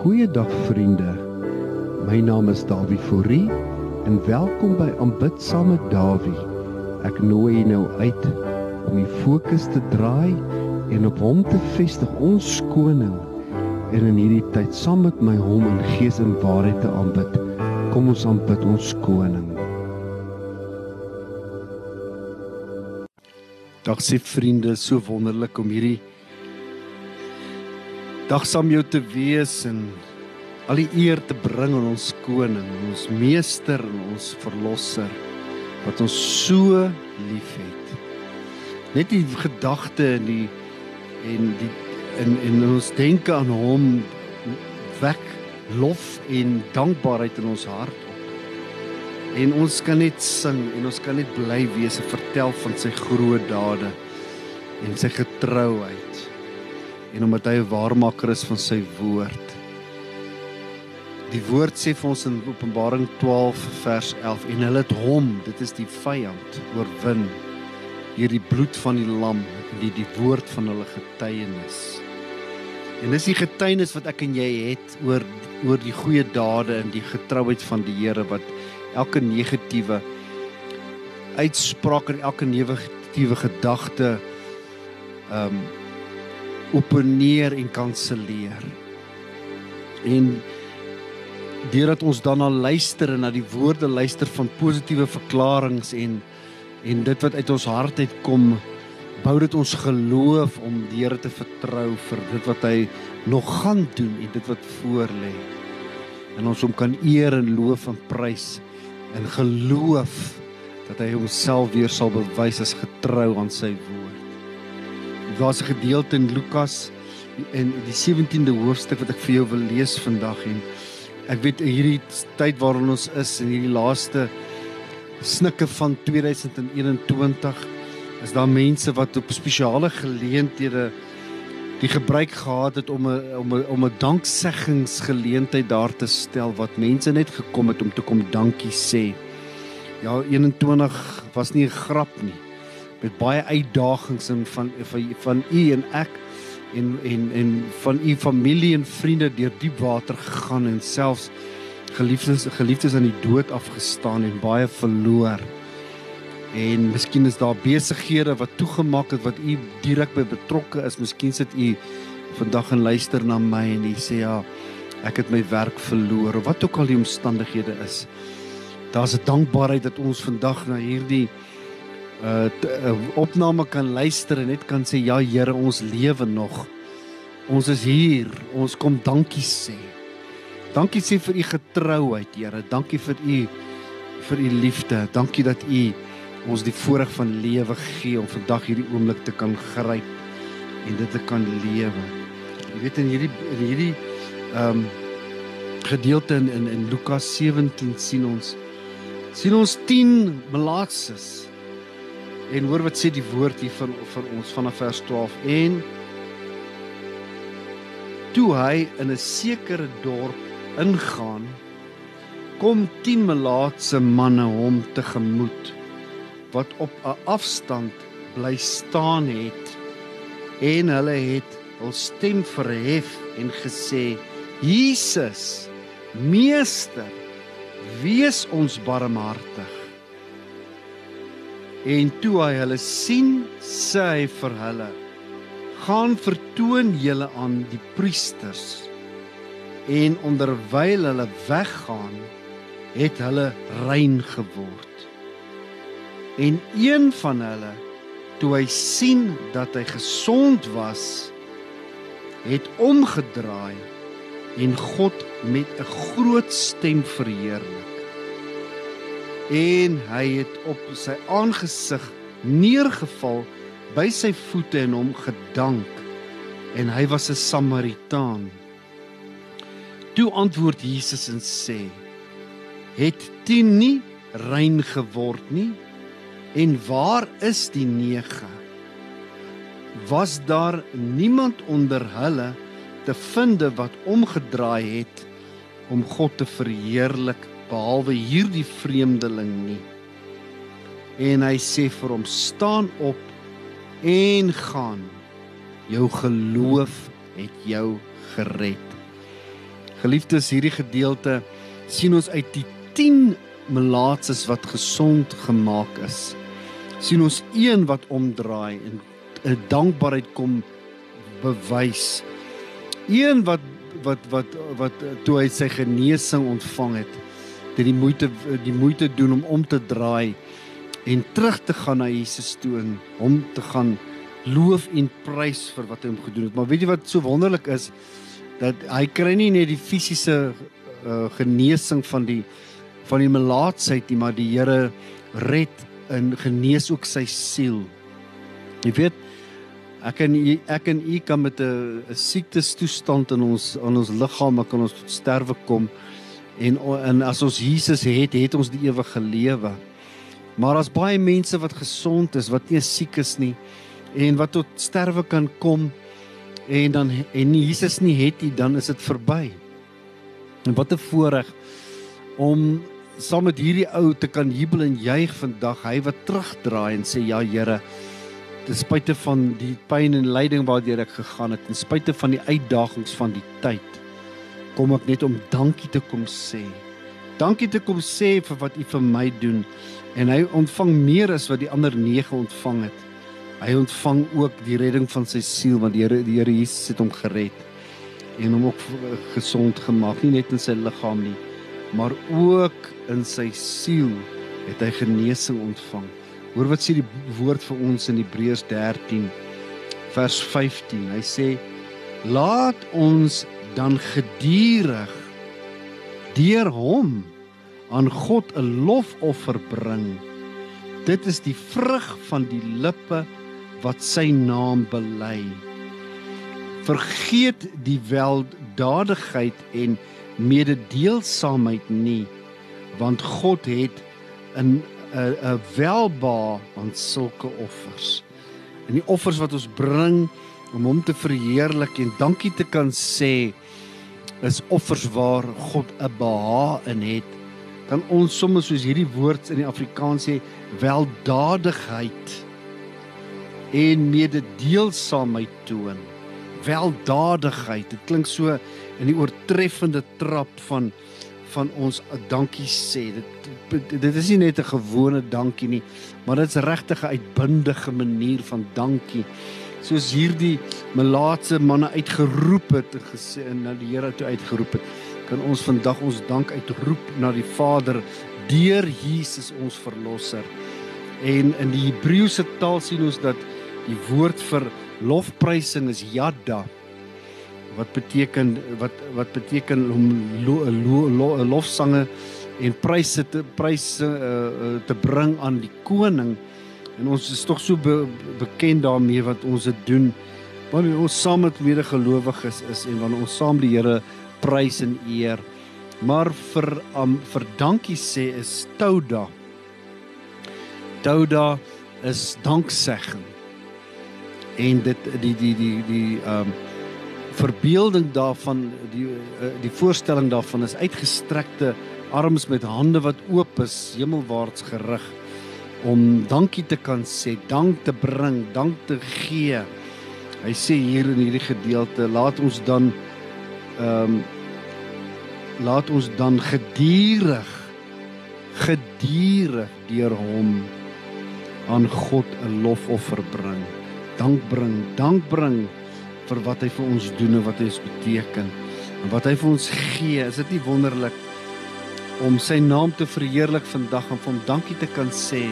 Goeiedag vriende. My naam is Dawie Fourie en welkom by Aanbid saam met Dawie. Ek nooi jou nou uit om die fokus te draai en op hom te vestig, ons koning. En in hierdie tyd saam met my hom in gees en waarheid te aanbid. Kom ons aanbid ons koning. Dag se vriende, so wonderlik om hierdie dag saam jou te wees en al die eer te bring aan ons koning, ons meester en ons verlosser wat ons so liefhet. Net die gedagte en die en die en en ons denke aan hom wek lof en dankbaarheid in ons hart op. En ons kan net sing en ons kan net bly wees en vertel van sy groot dade en sy getrouheid en omdat hy 'n waarmaker is van sy woord. Die woord sê vir ons in Openbaring 12 vers 11 en hulle het hom, dit is die vyand, oorwin deur die bloed van die lam en die die woord van hulle getuienis. En dis die getuienis wat ek en jy het oor oor die goeie dade en die getrouheid van die Here wat elke negatiewe uitspraak en elke negatiewe gedagte ehm um, opneer en kanselleer. En deurdat ons dan al luister en na die woorde luister van positiewe verklaringe en en dit wat uit ons hart uit kom, bou dit ons geloof om die Here te vertrou vir dit wat hy nog gaan doen en dit wat voor lê. En ons hom kan eer en loof en prys en geloof dat hy homself weer sal bewys as getrou aan sy woord daar's 'n gedeelte in Lukas in die 17de hoofstuk wat ek vir jou wil lees vandag en ek weet hierdie tyd waarin ons is in hierdie laaste snikke van 2021 is daar mense wat op spesiale geleenthede die gebruik gehad het om 'n om 'n om 'n dankseggingsgeleentheid daar te stel wat mense net gekom het om te kom dankie sê. Ja, 21 was nie 'n grap nie met baie uitdagings en van van van u en ek en en en van u familie en vriende deur diep water gegaan en selfs geliefdes geliefdes aan die dood afgestaan en baie verloor. En miskien is daar besighede wat toegemaak het wat u direk by betrokke is. Miskien sit u vandag en luister na my en u sê ja, ek het my werk verloor of wat ook al die omstandighede is. Daar's 'n dankbaarheid dat ons vandag na hierdie uh, uh opname kan luister en net kan sê ja Here ons lewe nog. Ons is hier. Ons kom dankie sê. Dankie sê vir u getrouheid Here. Dankie vir u vir u liefde. Dankie dat u ons die voorreg van lewe gee om vandag hierdie oomblik te kan gryp en dit te kan lewe. Jy weet in hierdie in hierdie ehm um, gedeelte in in, in Lukas 17 sien ons sien ons 10 melaatses En hoor wat sê die woord hier van vir ons vanaf vers 12 en toe hy in 'n sekere dorp ingaan kom 10 melaatse manne hom tegemoet wat op 'n afstand bly staan het. En hulle het hul stem verhef en gesê Jesus meester wees ons barmhartig En toe hy hulle sien, sê hy vir hulle: "Gaan vertoon julle aan die priesters." En onderwyl hulle weggaan, het hulle rein geword. En een van hulle, toe hy sien dat hy gesond was, het omgedraai en God met 'n groot stem verheerlik en hy het op sy aangesig neergeval by sy voete en hom gedank en hy was 'n Samaritaan. Toe antwoord Jesus en sê: Het 10 nie rein geword nie en waar is die 9? Was daar niemand onder hulle te finde wat omgedraai het om God te verheerlik behalwe hierdie vreemdeling nie. En hy sê vir hom: "Staan op en gaan. Jou geloof het jou gered." Geliefdes, hierdie gedeelte sien ons uit die 10 melaatses wat gesond gemaak is. sien ons een wat omdraai en 'n dankbaarheid kom bewys. Een wat wat wat wat toe hy sy genesing ontvang het, dit die moeite die moeite doen om om te draai en terug te gaan na Jesus toe en hom te gaan loof en prys vir wat hy hom gedoen het. Maar weet jy wat so wonderlik is dat hy kry nie net die fisiese uh, genesing van die van die melaatsheid nie, maar die Here red en genees ook sy siel. Jy weet ek en u ek en u kan met 'n siektes toestand in ons in ons liggaam kan ons tot sterwe kom en en as ons Jesus het, het ons die ewige lewe. Maar as baie mense wat gesond is, wat nie siek is nie en wat tot sterwe kan kom en dan en Jesus nie het nie, dan is dit verby. En wat 'n voorreg om saam met hierdie ou te kan jubel en juig vandag, hy wat terugdraai en sê ja Here, ten spyte van die pyn en lyding waardeur ek gegaan het, ten spyte van die uitdagings van die tyd, kom ek net om dankie te kom sê. Dankie te kom sê vir wat U vir my doen en hy ontvang meer as wat die ander 9 ontvang het. Hy ontvang ook die redding van sy siel want die Here die Here Jesus het hom gered en hom ook gesond gemaak, nie net in sy liggaam nie, maar ook in sy siel het hy genesing ontvang. Hoor wat sê die woord vir ons in Hebreërs 13 vers 15. Hy sê: "Laat ons dan geduldig deur hom aan God 'n lofoffer bring. Dit is die vrug van die lippe wat sy naam bely. Vergeet die weldadigheid en mededeelsaamheid nie want God het 'n 'n welba aan sulke offers. En die offers wat ons bring om hom te verheerlik en dankie te kan sê is offers waar God 'n beha in het. Dan ons soms soos hierdie woord in die Afrikaans sê weldadigheid en mededeelsaamheid toon. Weldadigheid. Dit klink so in die oortreffende trap van van ons dankie sê. Dit dit is nie net 'n gewone dankie nie, maar dit's regtig 'n uitbundige manier van dankie. Soos hierdie melaatse manne uitgeroep het en gesê en na die Here toe uitgeroep het, kan ons vandag ons dank uitroep na die Vader deur Jesus ons verlosser. En in die Hebreëse taal sien ons dat die woord vir lofprysing is yada wat beteken wat wat beteken om lo, lo, lo, lofsange en pryse te pryse uh, te bring aan die koning en ons is tog so be, bekend daarmee wat ons dit doen wanneer ons saam met medegelowiges is en wanneer ons saam die Here prys en eer. Maar vir um, vir dankie sê is touda. Touda is danksegging. En dit die die die die um verbeelding daarvan die eh, die voorstelling daarvan is uitgestrekte arms met hande wat oop is hemelwaarts gerig om dankie te kan sê, dank te bring, dank te gee. Hy sê hier in hierdie gedeelte, laat ons dan ehm um, laat ons dan geduldig geduldig deur hom aan God 'n lofoffer bring. Dank bring, dank bring vir wat hy vir ons doen en wat hy ons beteken en wat hy vir ons gee. Is dit nie wonderlik om sy naam te verheerlik vandag en vir hom dankie te kan sê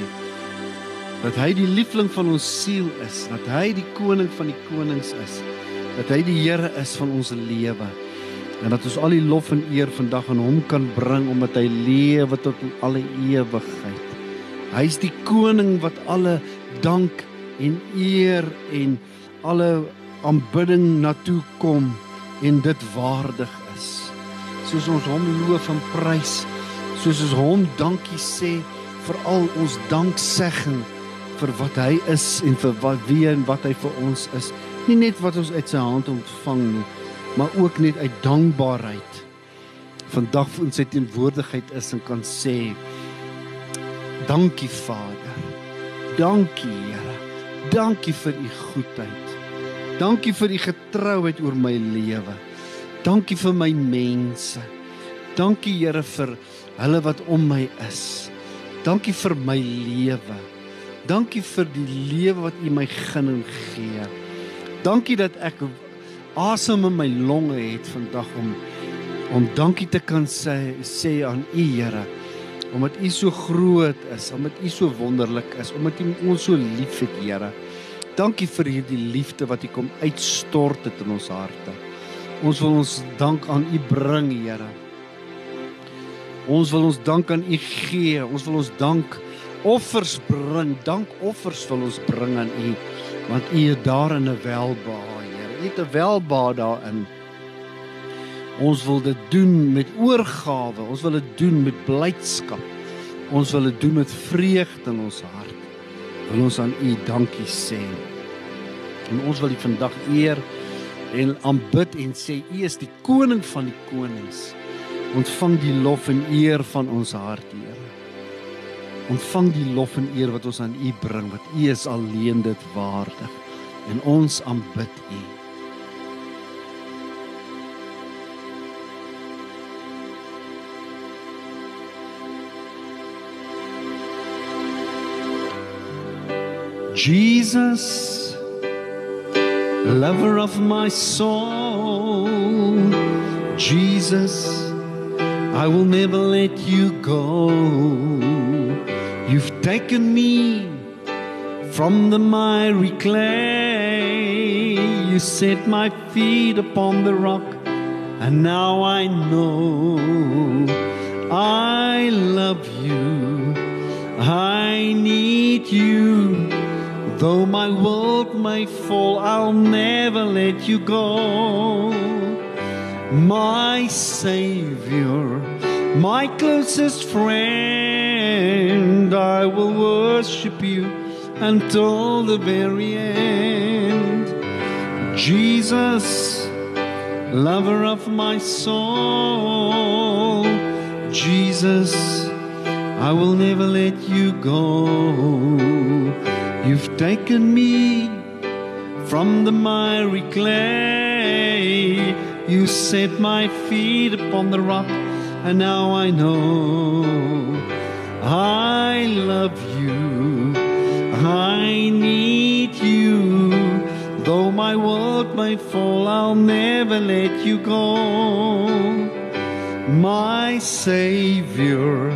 dat hy die liefling van ons siel is, dat hy die koning van die konings is, dat hy die Here is van ons lewe en dat ons al die lof en eer vandag aan hom kan bring omdat hy lewe tot in alle ewigheid. Hy is die koning wat alle dank en eer en alle aanbidding na toe kom en dit waardig is. Soos ons hom loof en prys, soos ons hom dankie sê vir al ons danksegging vir wat hy is en vir wat wie en wat hy vir ons is. Nie net wat ons uit sy hand ontvang nie, maar ook net uit dankbaarheid. Vandag in sy teenwoordigheid is en kan sê dankie Vader. Dankie Here. Dankie vir u goedheid. Dankie vir u getrouheid oor my lewe. Dankie vir my mense. Dankie Here vir hulle wat om my is. Dankie vir my lewe. Dankie vir die lewe wat U my gun en gee. Dankie dat ek asem in my longe het vandag om om dankie te kan sê sê aan U Here omdat U so groot is, omdat U so wonderlik is, omdat U ons so liefhet, Here. Dankie vir hierdie liefde wat U kom uitstort het in ons harte. Ons wil ons dank aan U bring, Here. Ons wil ons dank aan U gee. Ons wil ons dank offers bring. Dankoffers wil ons bring aan U want U is daarin 'n welbehae, Here. U het 'n welbehae daarin. Ons wil dit doen met oorgawe. Ons wil dit doen met blydskap. Ons wil dit doen met vreugde in ons hart. Wil ons aan U dankie sê. En ons wil U vandag eer en aanbid en sê U is die koning van die konings. Ontvang die lof en eer van ons hart, Here. Ontvang die lof en eer wat ons aan U bring, wat U is alleen dit waardig. En ons aanbid U. Jesus, lover of my soul, Jesus, I will never let you go. You've taken me from the miry clay, you set my feet upon the rock, and now I know I love you, I need you. Though my world may fall, I'll never let you go. My Savior, my closest friend, I will worship you until the very end. Jesus, lover of my soul, Jesus, I will never let you go. You've taken me from the miry clay. You set my feet upon the rock, and now I know I love you. I need you. Though my world may fall, I'll never let you go. My Savior,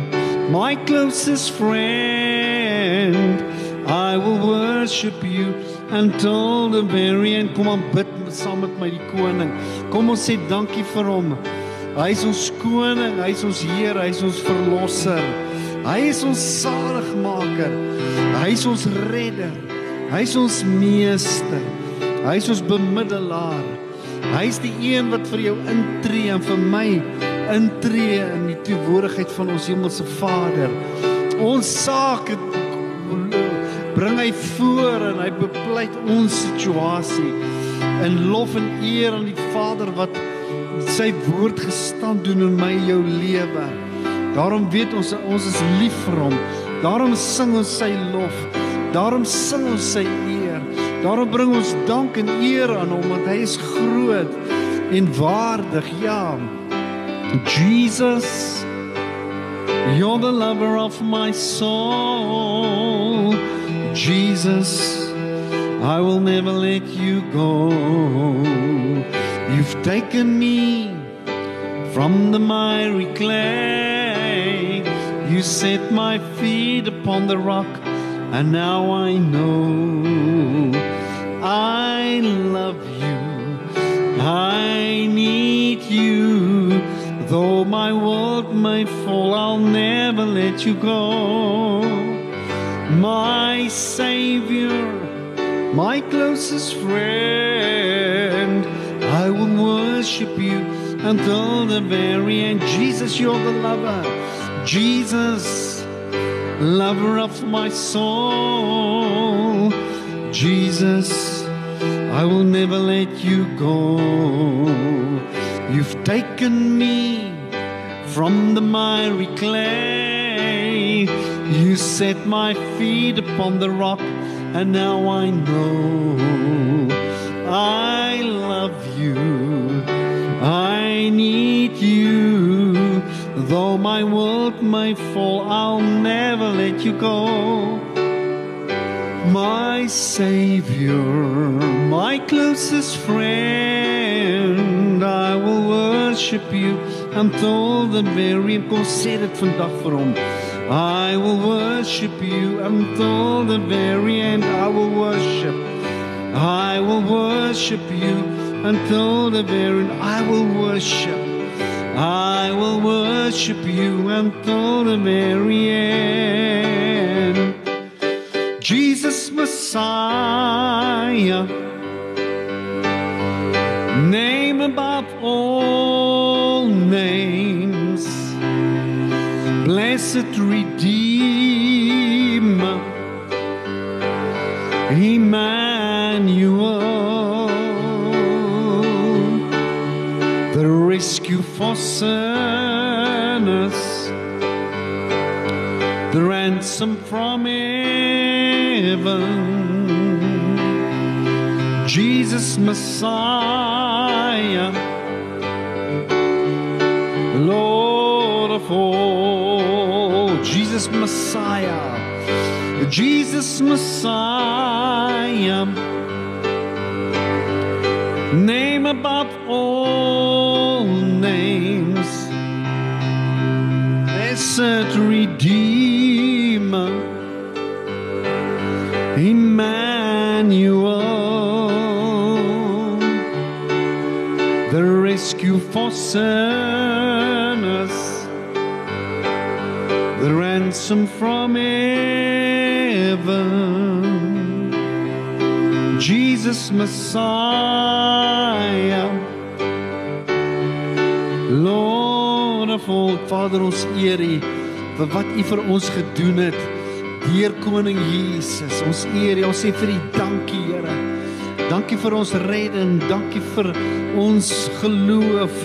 my closest friend. I will worship you until the very end. Kom aan bid saam met my die koning. Kom ons sê dankie vir hom. Hy is ons koning, hy is ons Heer, hy is ons verlosser. Hy is ons saligmaker. Hy is ons redder. Hy is ons meester. Hy is ons bemiddelaar. Hy is die een wat vir jou intree en vir my intree in die teenwoordigheid van ons hemelse Vader. Ons saak bring hy voor en hy bepleit ons situasie in lof en eer aan die Vader wat sy woord gestand doen in my jou lewe. Daarom weet ons ons is lief vir hom. Daarom sing ons sy lof. Daarom sing ons sy eer. Daarom bring ons dank en eer aan hom want hy is groot en waardig. Ja. Jesus You're the lover of my soul. Jesus, I will never let you go. You've taken me from the miry clay. You set my feet upon the rock, and now I know I love you. I need you. Though my world may fall, I'll never let you go. My Savior, my closest friend, I will worship you until the very end. Jesus, you're the lover. Jesus, lover of my soul. Jesus, I will never let you go. You've taken me from the miry clay. You set my feet upon the rock, and now I know I love you. I need you. Though my world may fall, I'll never let you go. My Savior, my closest friend, I will worship you until the very kom sê dit vandag vir. I will worship you until the very end. I will worship. I will worship you until the very end. I will worship. I will worship you until the very end. Jesus Messiah, name above all blessed Redeemer, Emmanuel, the rescue for sinners the ransom from heaven. Jesus Messiah, Lord of all, Jesus Messiah, Jesus Messiah, name above all names. Blessed Redeemer, Emmanuel, the rescue for sinners, Messiah. Lord of all, Vader ons eer U vir wat U vir ons gedoen het deur koning Jesus. Ons eer U, ons sê vir U dankie, Here. Dankie vir ons redding, dankie vir ons geloof.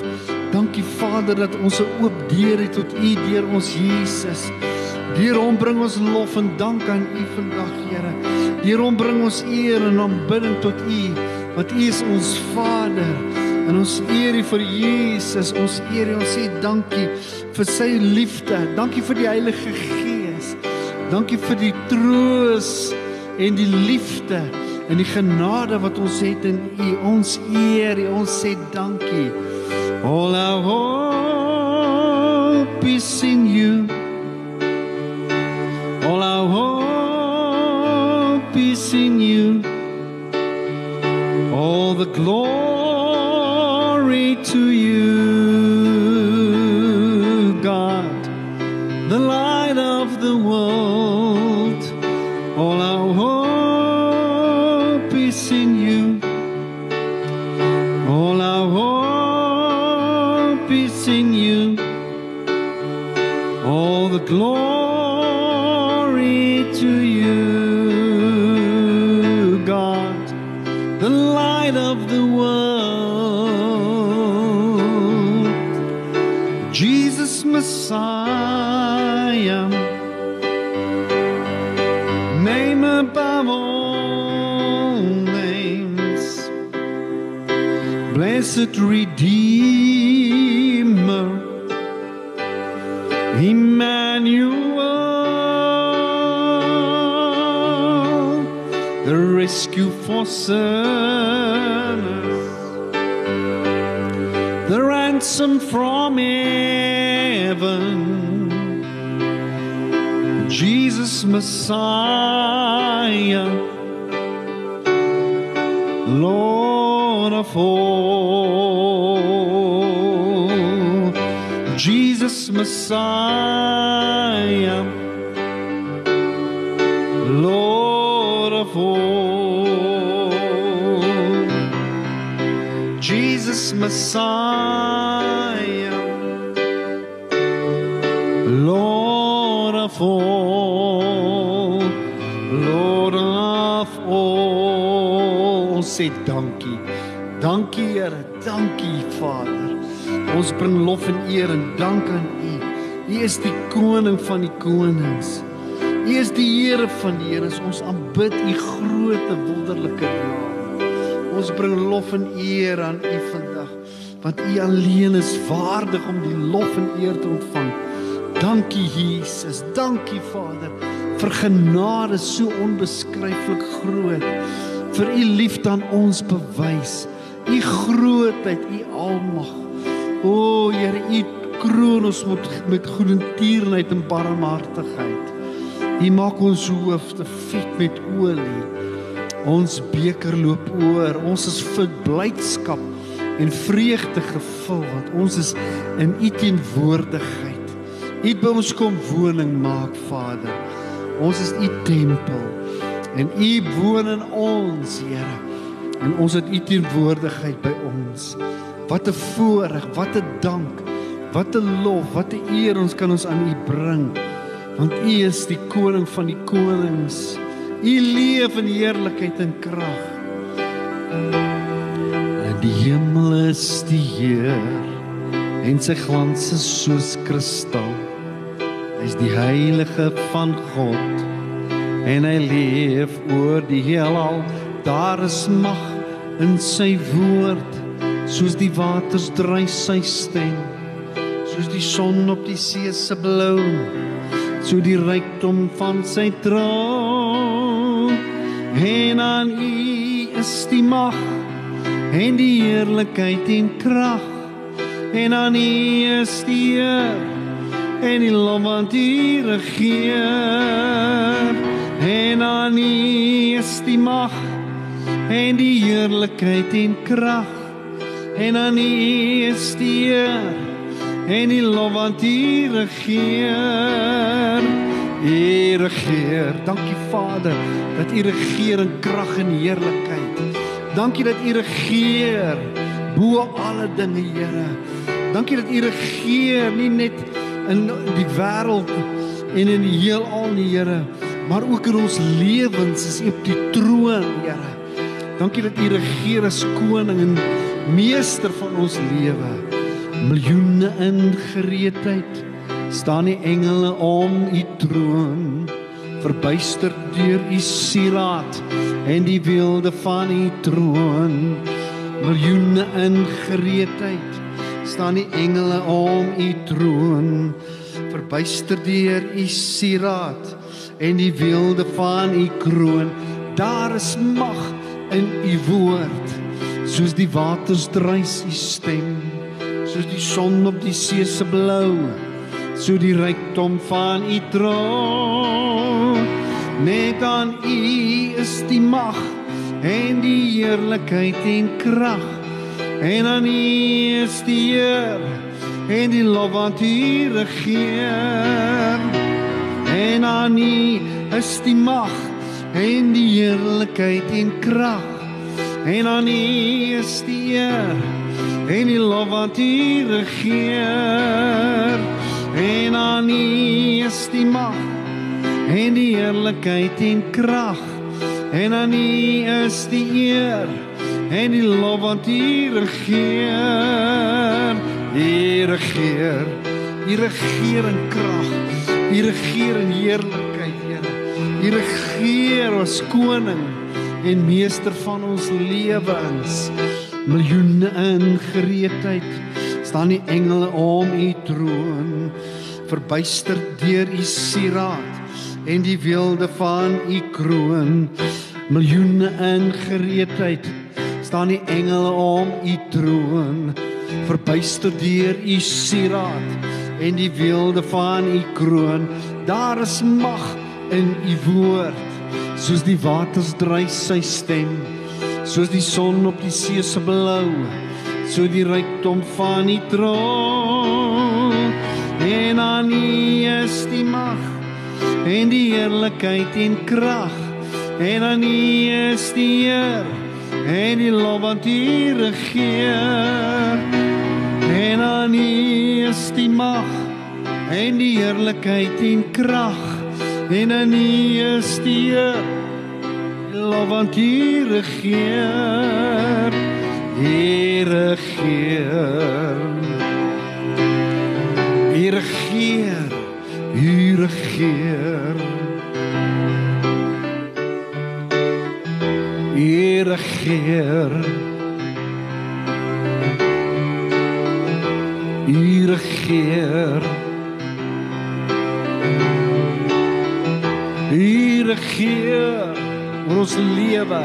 Dankie Vader dat ons 'n oop deur het tot U deur ons Jesus. Deur hom bring ons lof en dank aan U vandag, Here. Hom bring ons eer en aanbidding tot U, want U is ons Vader. En ons eer U vir Jesus. Ons eer U. Ons sê dankie vir sy liefde. Dankie vir die Heilige Gees. Dankie vir die troos en die liefde en die genade wat ons het in U. Ons eer U. Ons sê dankie. All our hope is in you. You. All the glory to you, blessed Redeemer, Emmanuel, the rescue for sinners, the ransom from heaven, Jesus Messiah, Lord of all, Messiah, Lord of all, Jesus Messiah, Lord of all, Lord of all. Sê dankie. Dankie Here, dankie Vader. Ons bring lof en eer en dank aan U. Is die koning van die konings. U is die Here van die Here. Ons aanbid U groot en wonderlike naam. Ons bring lof en eer aan U vandag. want U alleen is waardig om die lof en eer te ontvang. Dankie Jesus, dankie Vader vir genade so onbeskryflik groot. Vir U liefde aan ons bewys. U grootheid, U almag. O Here, U kroon ons met met goedertierenheid en barmhartigheid. U maak ons hoofde vet met olie. Ons beker loop oor. Ons is vir blydskap en vreugde gevul want ons is in U teenwoordigheid. U by ons kom woning maak, Vader. Ons is U tempel en U woon in ons, Here. En ons het U teenwoordigheid by ons. Wat 'n voorreg, wat 'n dank, wat 'n lof, wat 'n eer ons kan ons aan U bring. Want U is die koning van die konings. U leef in heerlikheid en krag. En die hemel is die Heer en sy glans is soos kristal. Hy is die heilige van God en hy leef oor die heelal. Daar is mag in sy woord soos die waters dryf sy stem soos die son op die see se blou so die rykdom van sy troon. En aan u is die mag en die heerlikheid en krag. En aan u is die eer en die lof want u regeer. En aan u is die mag en die heerlikheid en krag. En aan u is die eer en die lof want u regeer. U regeer. Dankie Vader dat u regeer in krag en heerlikheid. Dankie dat u regeer bo alle dinge Here. Dankie dat u regeer nie net in die wêreld en in die heelal nie Here maar ook in ons lewens is u op die troon Here. Dankie dat u regeer as koning en meester van ons lewe miljoene in gereedheid staan die engele om u troon verbuister deur u sieraad en die wilde van u troon. Miljoene in gereedheid staan die engele om u troon verbuister deur u sieraad en die wilde van u kroon. Daar is mag in u woord soos die waters dreis u stem soos die son op die see se blou so die rykdom van u troon. Net aan u is die mag en die heerlikheid en krag en aan u is die eer en die lof want u regeer. En aan u is die mag en die heerlikheid en krag en aan u is die eer en die lof wat u regeer. En aan u is die mag en die heerlikheid en krag. En aan u is die eer en die lof wat u regeer. U regeer. U regeer in krag. U regeer in heerlikheid Here. U regeer as koning en meester van ons lewens miljoene in gereedheid staan die engele om u troon verbuister deur u sieraad en die wilde van u kroon. Miljoene in gereedheid staan die engele om u troon verbuister deur u sieraad en die wilde van u kroon. Daar is mag in u woord soos die waters dryf sy stem soos die son op die see se blou so die rykdom van die troon. En aan u is die mag en die heerlikheid en krag en aan u is die eer en die lof wat u regeer. En aan u is die mag en die heerlikheid en krag en aan u is die eer lof want U regeer. U regeer. U regeer. U regeer. U regeer. regeer. U regeer oor ons lewe.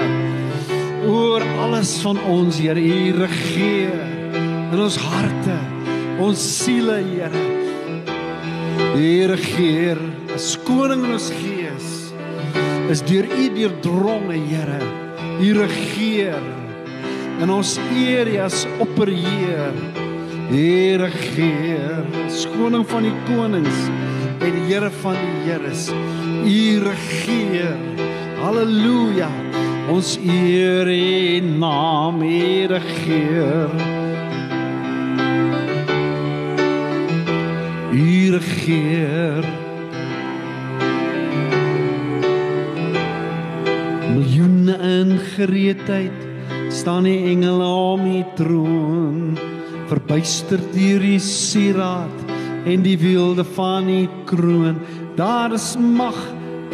Oor alles van ons, Here, U regeer in ons harte, ons siele, Here. U regeer as koning in ons gees. Is deur U deurdronge, Here. U regeer en ons eer as opperheer. Here Heer, skoning van die konings en die Here van die Heres. U regeer. Halleluja. Ons eer U naam, Here Heer. U regeer. Miljoene in gereedheid staan die engele om die troon verbuister deur die sieraad en die wilde van die kroon daar is mag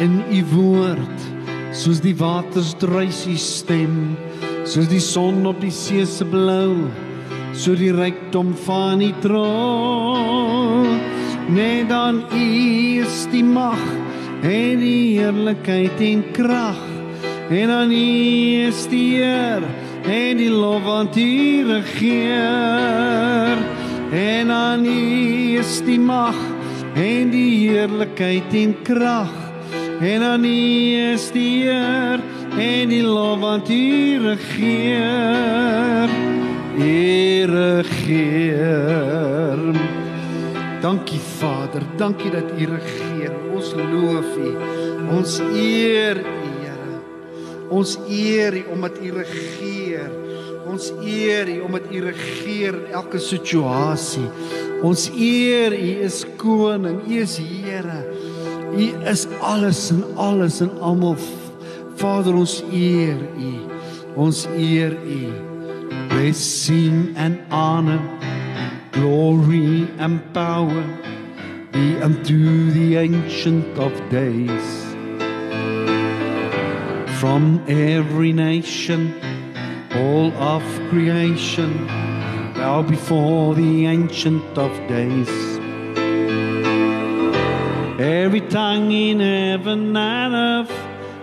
in u woord soos die waters druis u stem soos die son op die see se blou so die rykdom van die troon. Net dan u is die mag en die heerlikheid en krag en aan u is die eer en die lof aan U regeer. En aan U is die mag en die heerlikheid en krag en aan U is die eer en die lof aan U regeer U regeer Dankie Vader, dankie dat U regeer. Ons loof U. Ons eer U, Here. Ons eer U omdat U regeer. Ons eer U omdat U regeer in elke situasie. Ons eer U is koning, U is Here. U is alles en alles en almal. Vader, ons eer U. Ons eer U. Blessing and honor, glory and power be unto the ancient of days. From every nation, all of creation, bow before the ancient of days. Every tongue in heaven and earth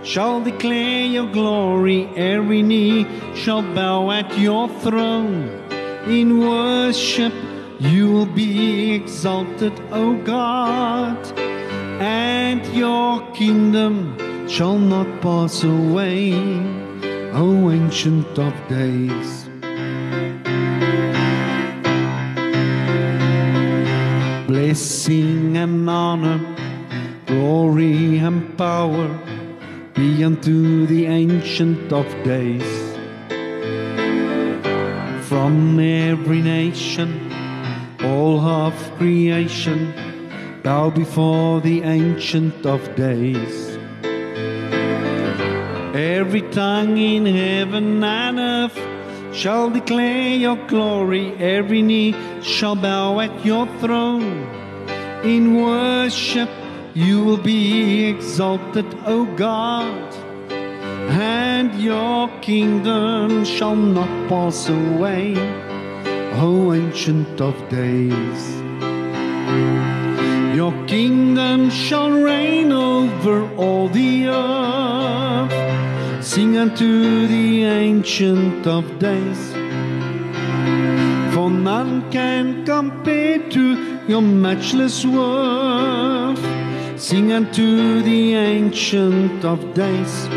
shall declare your glory, every knee shall bow at your throne. In worship you will be exalted, O God, and your kingdom shall not pass away, O ancient of days. Blessing and honor, glory and power be unto the ancient of days. From every nation, all of creation, bow before the ancient of days. Every tongue in heaven and earth shall declare your glory, every knee shall bow at your throne. In worship you will be exalted, O God, and your kingdom shall not pass away, O ancient of days. Your kingdom shall reign over all the earth. Sing unto the ancient of days. For none can compare to your matchless worth. Sing unto the ancient of days.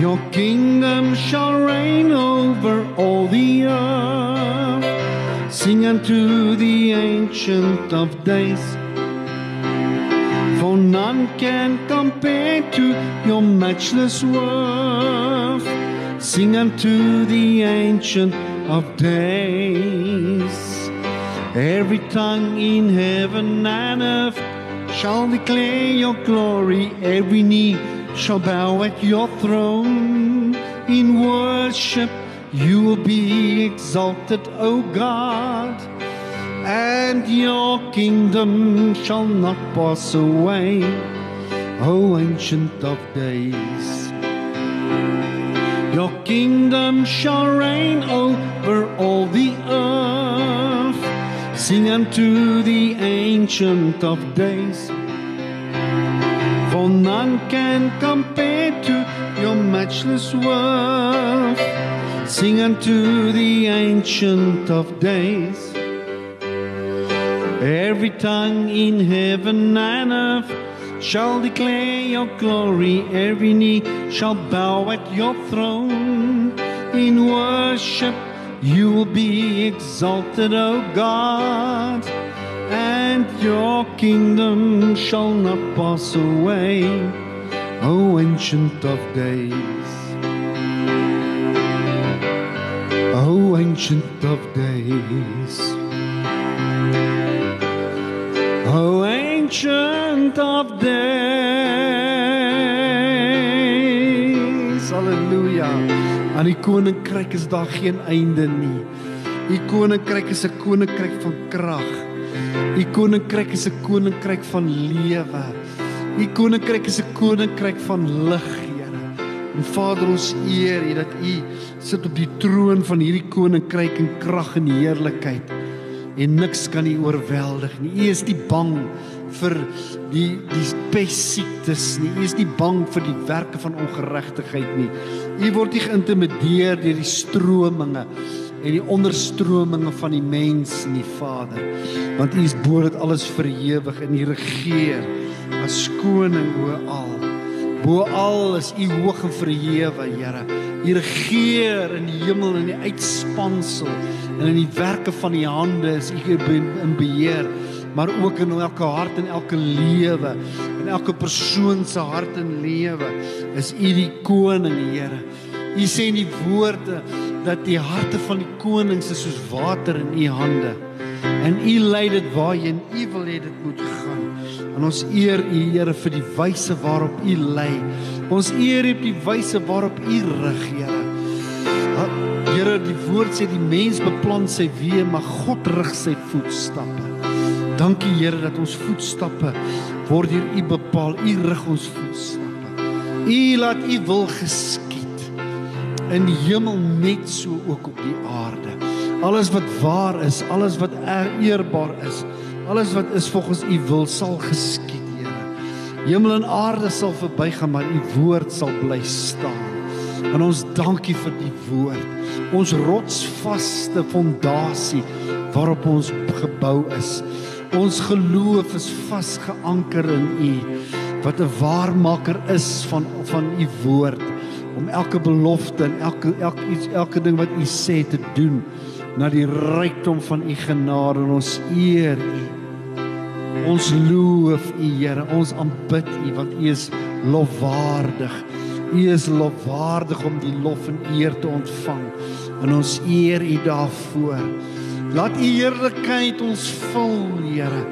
Your kingdom shall reign over all the earth. Sing unto the ancient of days. For none can compare to your matchless worth. Sing unto the ancient of days. Every tongue in heaven and earth shall declare your glory. Every knee shall bow at your throne. In worship you will be exalted, O God and your kingdom shall not pass away, O ancient of days. Your kingdom shall reign over all the earth. Sing unto the Ancient of Days. For none can compare to your matchless worth. Sing unto the Ancient of Days. Every tongue in heaven and earth shall declare your glory. Every knee shall bow at your throne. In worship you will be exalted, O God, and your kingdom shall not pass away, O Ancient of Days. O Ancient of Days. O Ancient of Days. Aan die koninkryk is daar geen einde nie. U koninkryk is 'n koninkryk van krag. U koninkryk is 'n koninkryk van lewe. U koninkryk is 'n koninkryk van lig, Here. En Vader, ons eer U dat U sit op die troon van hierdie koninkryk in krag en heerlikheid. En niks kan U oorweldig nie. U is nie bang vir die die pessiektes nie. U is nie bang vir die werke van ongeregtigheid nie. U word nie geïntimideer deur die strominge en die onderstrominge van die mens nie, Vader. Want U is bo dit alles verewig en U regeer as koning oor al. Bo al is U hoog en verhewe, Here. U regeer in die hemel en die uitspansel en in die werke van U hande is U in beheer maar ook in elke hart en elke lewe in elke persoon se hart en lewe is u die koning Here. U sê in die woorde dat die harte van die konings is soos water in u hande. En u lei dit waarheen u wil hê dit moet gaan. En ons eer u Here vir die wyse waarop u lei. Ons eer u op die wyse waarop u rig Here. Here die woord sê die mens beplan sy weë maar God rig sy voetstappe Dankie Here dat ons voetstappe word deur U bepaal. U rig ons voetstappe. U laat U wil geskied in die hemel net so ook op die aarde. Alles wat waar is, alles wat eerbaar is, alles wat is volgens U wil sal geskied, Here. Hemel en aarde sal verbygaan, maar U woord sal bly staan. En ons dankie vir die woord. Ons rotsvaste fondasie waarop ons gebou is. Ons geloof is vasgeanker in U wat 'n waarmaker is van van U woord om elke belofte en elke elke iets elke ding wat U sê te doen na die rykdom van U genade en ons eer U. Ons loof U Here, ons aanbid U want U is lofwaardig. U is lofwaardig om die lof en eer te ontvang en ons eer U daarvoor. Laat u heerlikheid ons vul, Here.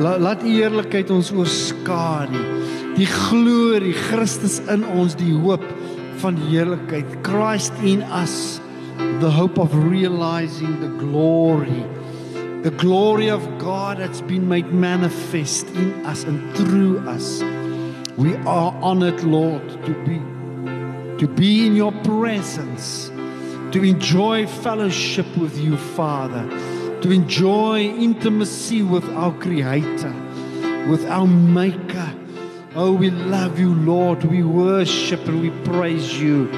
Laat u heerlikheid ons oorskadu. Die glorie Christus in ons, die hoop van die heerlikheid. Christ in us, the hope of realizing the glory. The glory of God that's been made manifest in us and through us. We are honored, Lord, to be to be in your presence to enjoy fellowship with you, Father, to enjoy intimacy with our Creator, with our Maker. Oh, we love you, Lord. We worship and we praise you.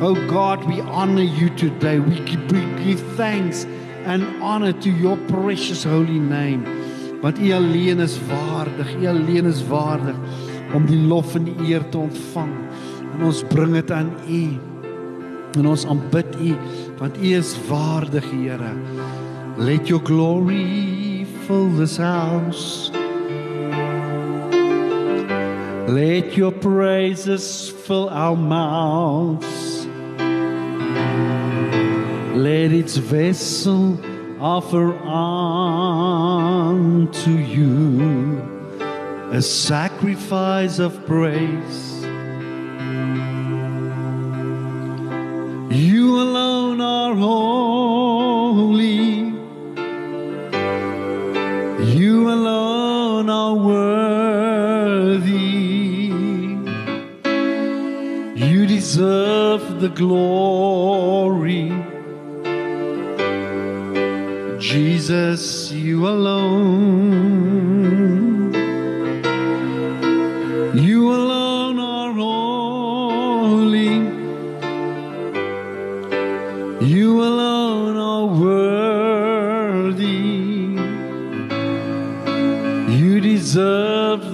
Oh, God, we honor you today. We give thanks and honor to your precious holy name. Want U alleen is waardig. U alleen is waardig om die lof en die eer te ontvang. En ons bring dit aan U. En ons aanbid U want U is waardig, Here. Let your glory fill this house. Let your praises fill our mouths. Let its vessel offer unto you a sacrifice of praise. Are holy. You alone are worthy. You deserve the glory. Jesus Jesus, you alone.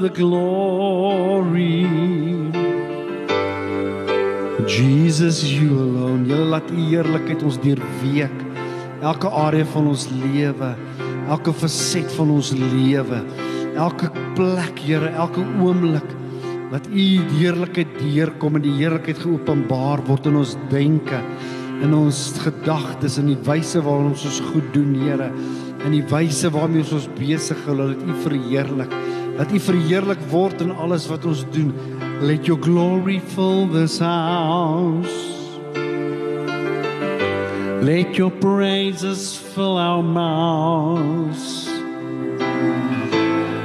The glory. Jesus, you alone. Julle laat u heerlikheid ons deurweek. Elke area van ons lewe, elke faset van ons lewe, elke plek, Here, elke oomblik dat u heerlikheid deurkom en die heerlikheid geopenbaar word in ons denke, in ons gedagtes en die wyse waarop ons ons goed doen, Here, in die wyse waarmee ons ons besig hou, dat u verheerlik, dat u verheerlik word in alles wat ons doen. Let your glory fill this house. Let your praises fill our mouths.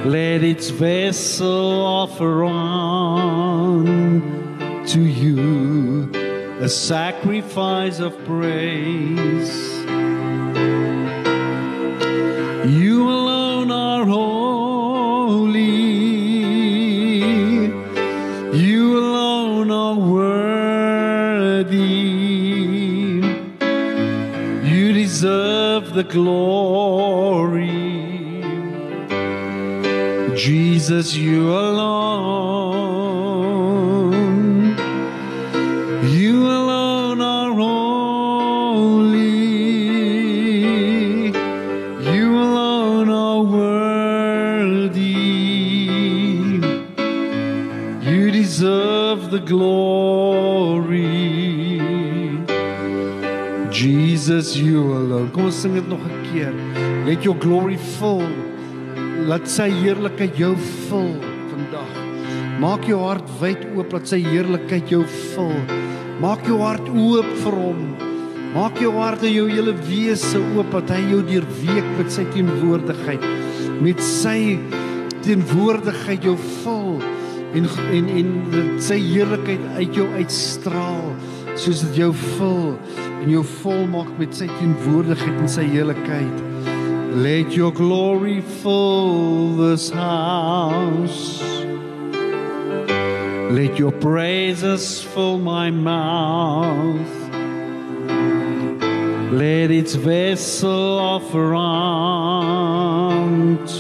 Let its vessel offer on to you a sacrifice of praise. The glory. Jesus, you alone. You alone are holy. You alone are worthy. You deserve the glory. Jesus, you alone. Kom ons sing dit nog 'n keer. Let your glory fill. Laat sy heerlikheid jou vul vandag. Maak jou hart wyd oop dat sy heerlikheid jou vul. Maak jou hart oop vir hom. Maak jou hart en jou hele wese oop dat hy jou deurweek met sy teenwoordigheid. Met sy teenwoordigheid jou vul en en en sy heerlikheid uit jou uitstraal soos dit jou vul en jou volmaak met sy teenwoordigheid en sy heiligheid. Let your glory fill this house. Let your praises fill my mouth. Let its vessel offer unto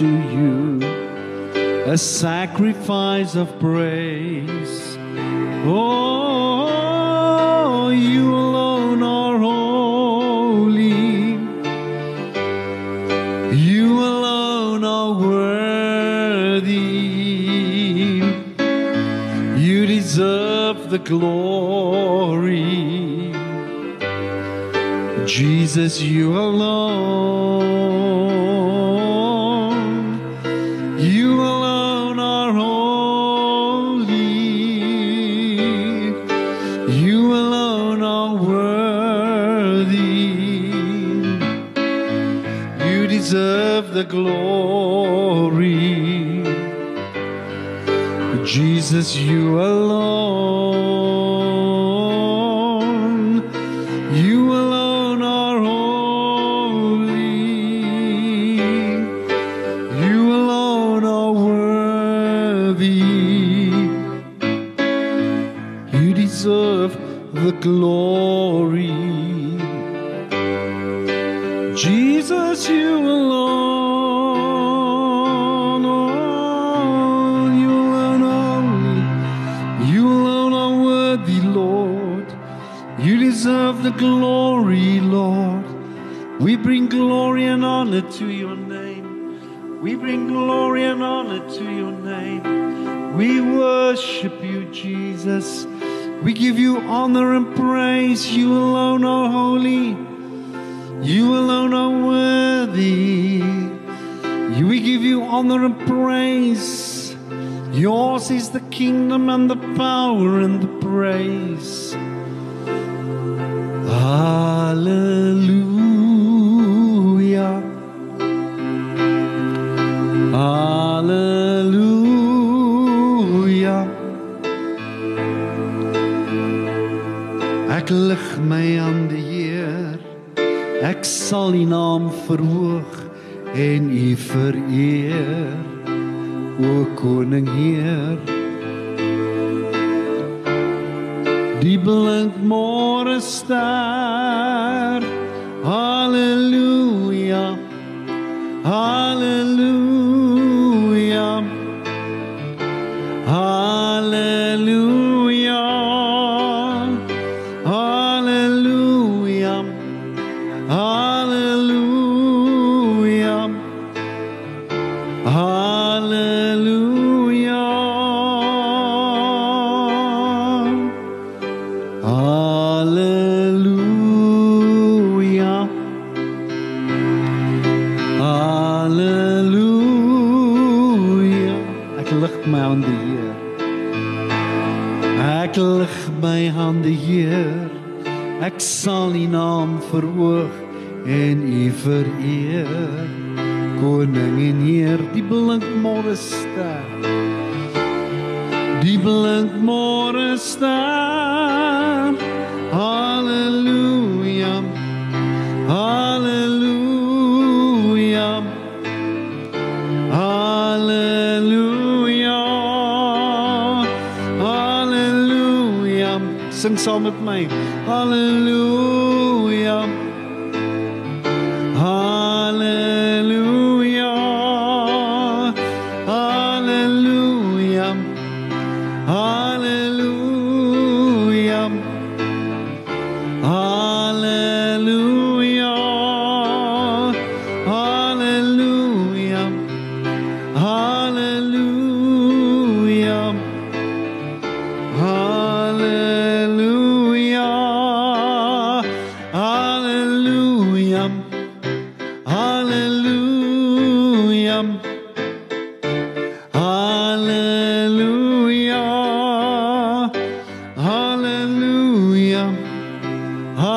you a sacrifice of praise. Oh, the glory. Jesus, you alone. You alone are holy. You alone are worthy. You deserve the glory. Jesus, you alone. Is the kingdom and the power and the praise.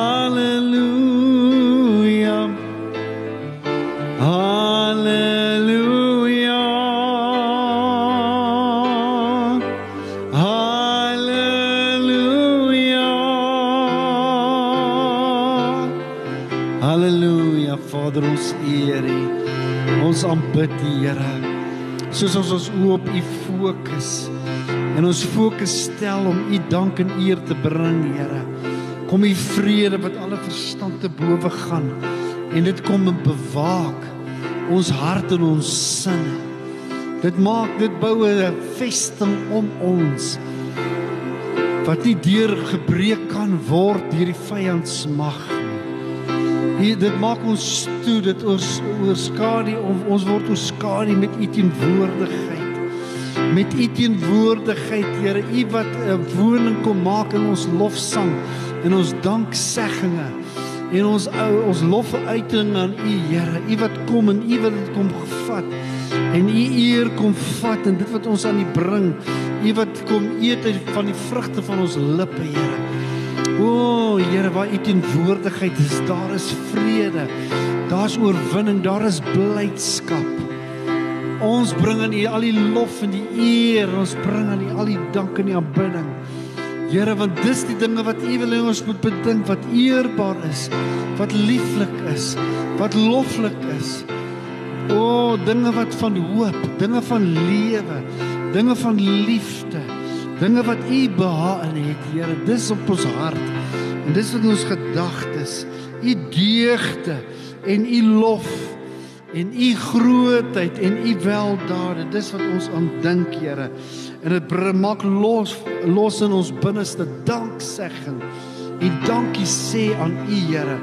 Hallelujah. Hallelujah. Hallelujah. Halleluja, Vader, ons eer U. Ons aanbid U, Here. Soos ons ons oë op U fokus en ons fokus stel om U dank en eer te bring, Here. Kom U vrede wat alle verstand te bowe gaan en dit kom en bewaak ons hart en ons sinne. Dit maak dit bou 'n vesting om ons wat nie deur gebreek kan word deur die vyand se mag nie. Hier dit maak ons toe dit ons oorskadu of ons word oorskadu met u teenwoordigheid. Met u teenwoordigheid, Here, u wat 'n woning kom maak in ons lofsang en ons danksegginge en ons ou ons lofuiting aan u, Here. U wat kom en u wat dit kom gevat en u eer kom vat en dit wat ons aan u bring. U wat kom eet van die vrugte van ons lippe, Here. O, Here, waar U teenwoordigheid is, daar is vrede. Daar's oorwinning, daar is blydskap. Ons bring aan U al die lof en die eer, ons bring aan U al die dank en die aanbidding. Here, want dis die dinge wat U wil hê ons moet bedink wat eerbaar is, wat lieflik is, wat loflik is. O, dinge wat van hoop, dinge van lewe, dinge van liefde. Dinge wat U behaag in het, Here, dis op ons hart. En dis wat ons gedagtes, U deugde en U lof en U grootheid en U weldade, dis wat ons aan dink, Here. En dit maak los los in ons binneste danksegging. U dankie sê aan U, Here,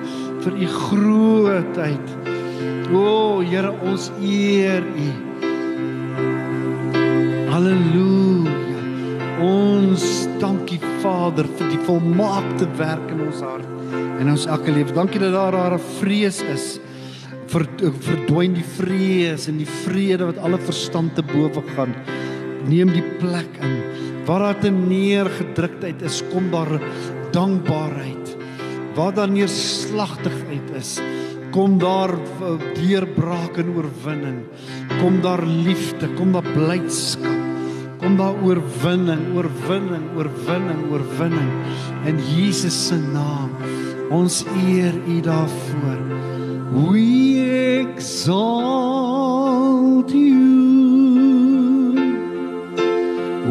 vir U grootheid. O, Here, ons eer U. Halleluja. Ons dankie Vader vir die volmaakte werk in ons hart en ons elke lewe. Dankie dat daar 'n vrees is. Ver, verdwyn die vrees en die vrede wat alle verstand te bowe gaan. Neem die plek in. Waar daar te neergedruktheid is, kom daar dankbaarheid. Waar daar neerslagtigheid is, kom daar deurbraak en oorwinning. Kom daar liefde, kom daar blydskap. Kom daar oorwinning, oorwinning, oorwinning, oorwinning in Jesus se naam. Ons eer U daarvoor. We exalt you.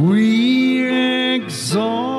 We exalt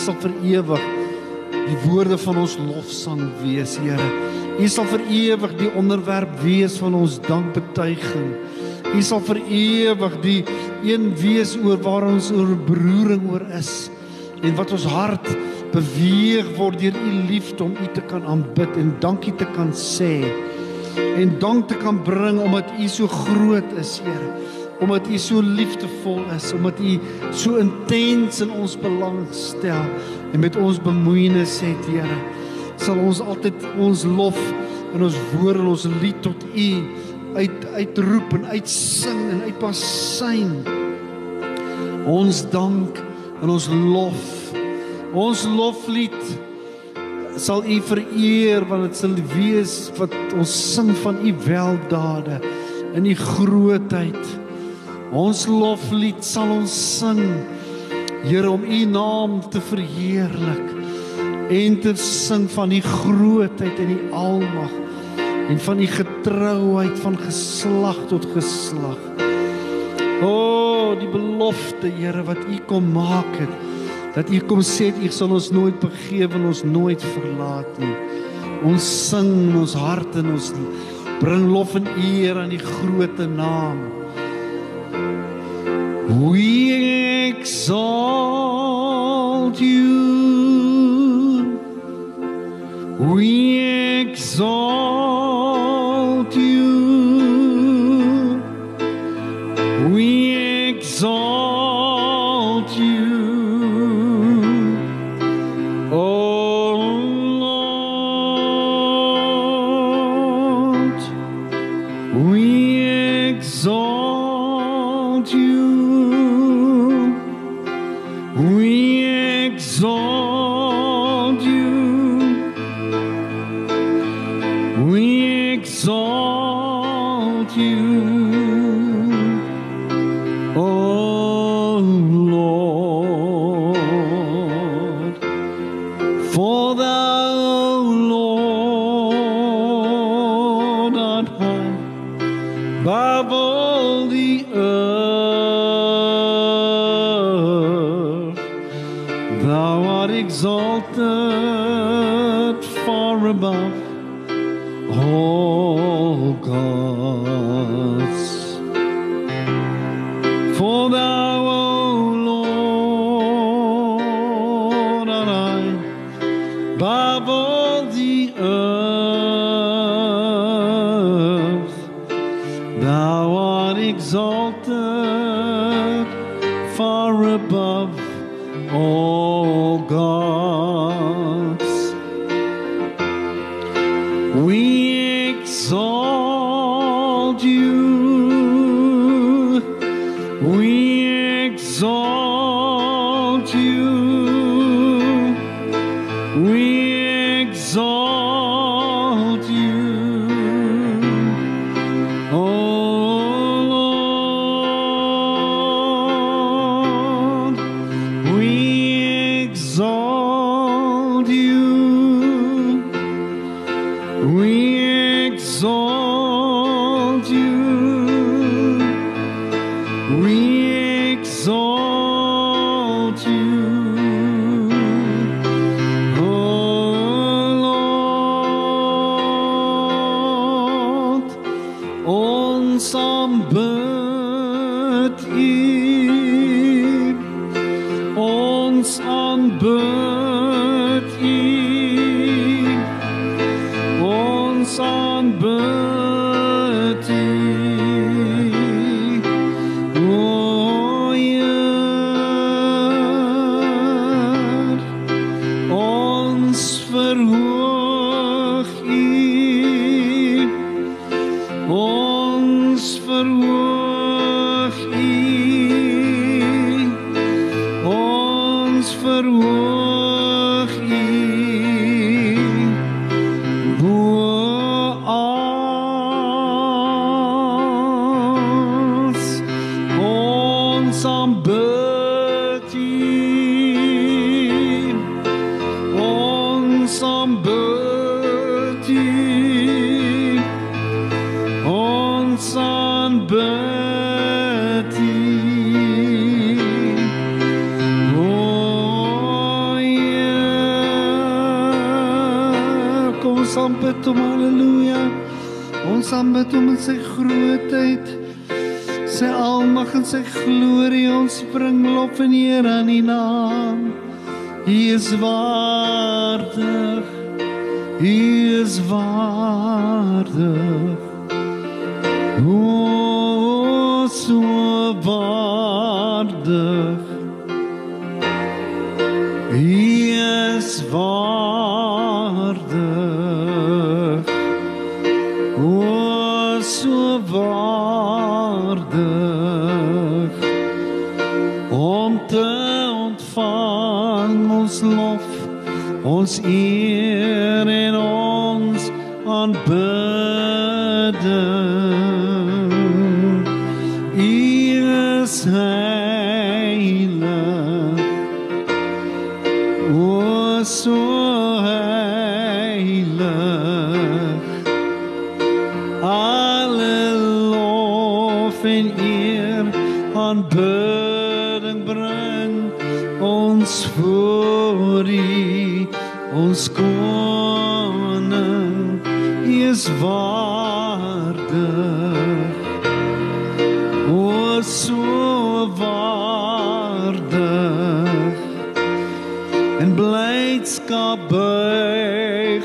sal vir ewig die woorde van ons lofsang wees, Here. U sal vir ewig die onderwerp wees van ons dankbetuiging. U sal vir ewig die een wees oor waar ons oor beroering oor is en wat ons hart beweeg word deur u liefde om u te kan aanbid en dankie te kan sê en dank te kan bring omdat u so groot is, Here. Omdat u so liefdevol is, omdat u so intens in ons belang stel en met ons bemoeienis het, Here. Sal ons altyd ons lof en ons woorde, ons lied tot u uit uitroep en uitsing en uitpasyn. Ons dank en ons lof. Ons loflied sal u vereer want dit sal wees wat ons sing van u weldade in u grootheid. Ons loflied sal ons sing Here om u naam te verheerlik en te sing van u grootheid en u almag en van u getrouheid van geslag tot geslag. O, oh, die belofte, Here, wat u kom maak het dat u kom sê u sal ons nooit begewe en ons nooit verlaat nie. Ons sing in ons hart en ons bring lof en eer aan die groot naam. We exalt you. We exalt you. We exalt you. Aan die naam. Hy is waardig. Hy is waardig. O so waardig ons eer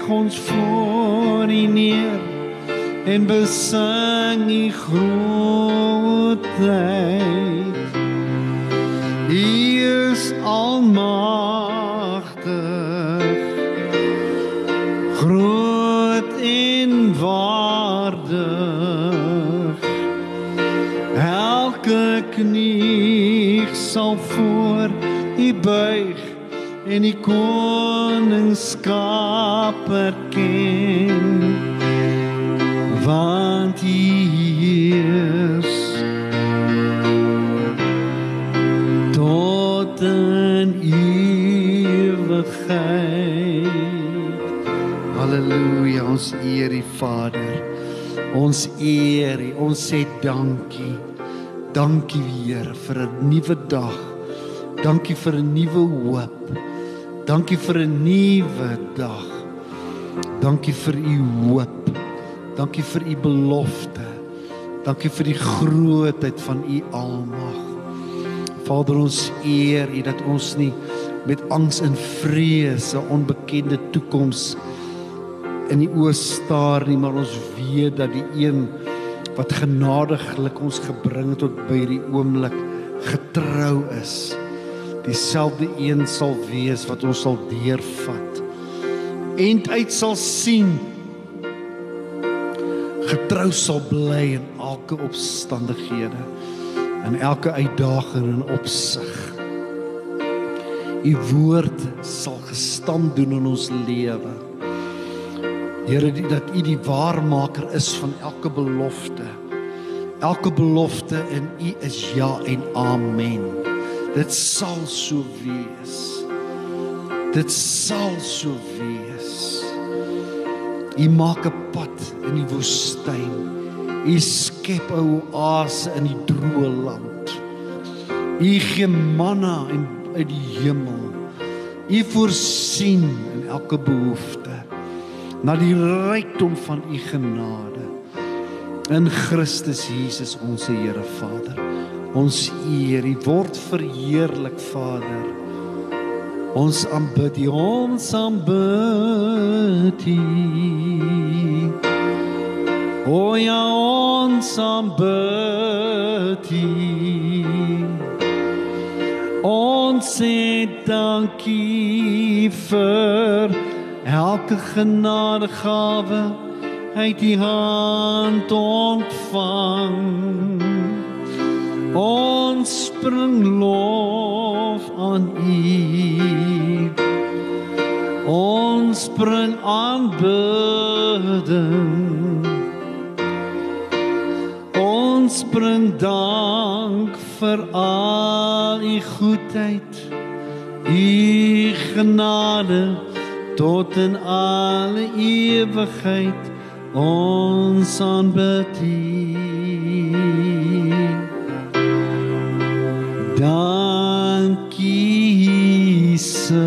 buig ons voor U neer en besing U grootheid. U is almagtig, groot en waardig. Elke knie sal voor U buig en die koningskap erken want U heers tot in ewigheid. Halleluja ons eer U Vader. Ons eer ons sê dankie. Dankie Here vir 'n nuwe dag. Dankie vir 'n nuwe hoop dankie vir 'n nuwe dag dankie vir U hoop Dankie vir u belofte. Dankie vir die grootheid van u almag. Vader, ons eer u dat ons nie met angs en vrees 'n onbekende toekoms in die oë staar nie, maar ons weet dat die een wat genadiglik ons gebring het tot by die oomblik getrou is. Dieselfde een sal wees wat ons sal deurvat. End uit sal sien getrou sal bly in elke omstandighede in elke uitdaging en opsig. U woord sal gestand doen in ons lewe. Here, dat U die waarmaker is van elke belofte. Elke belofte in U is ja en amen. Dit sal so wees. Dit sal so wees. U maak 'n pad in die woestyn. U skep 'n oase in die droë land. U gee manna in uit die hemel. U voorsien in elke behoefte na die rykdom van u genade in Christus Jesus ons Here Vader. Ons eer, U word verheerlik Vader. Ons aanbid U, ons aanbid U. O ja, ons aanbid U. Ons sê dankie vir elke genadegawe uit die hand ontvang ons bring lof aan u. Ons bring aanbidding. Ons bring dank vir al u goedheid u genade tot in alle ewigheid. Ons aanbid Dankie Jesus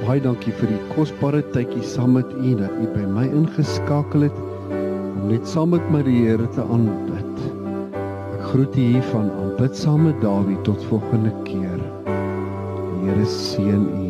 Baie dankie vir die kosbare tydjie saam met u dat u by my ingeskakel het om net saam met my die Here te aanbid. Ek groet u hier van aanbidsame Dawie tot volgende keer. Die Here seën u.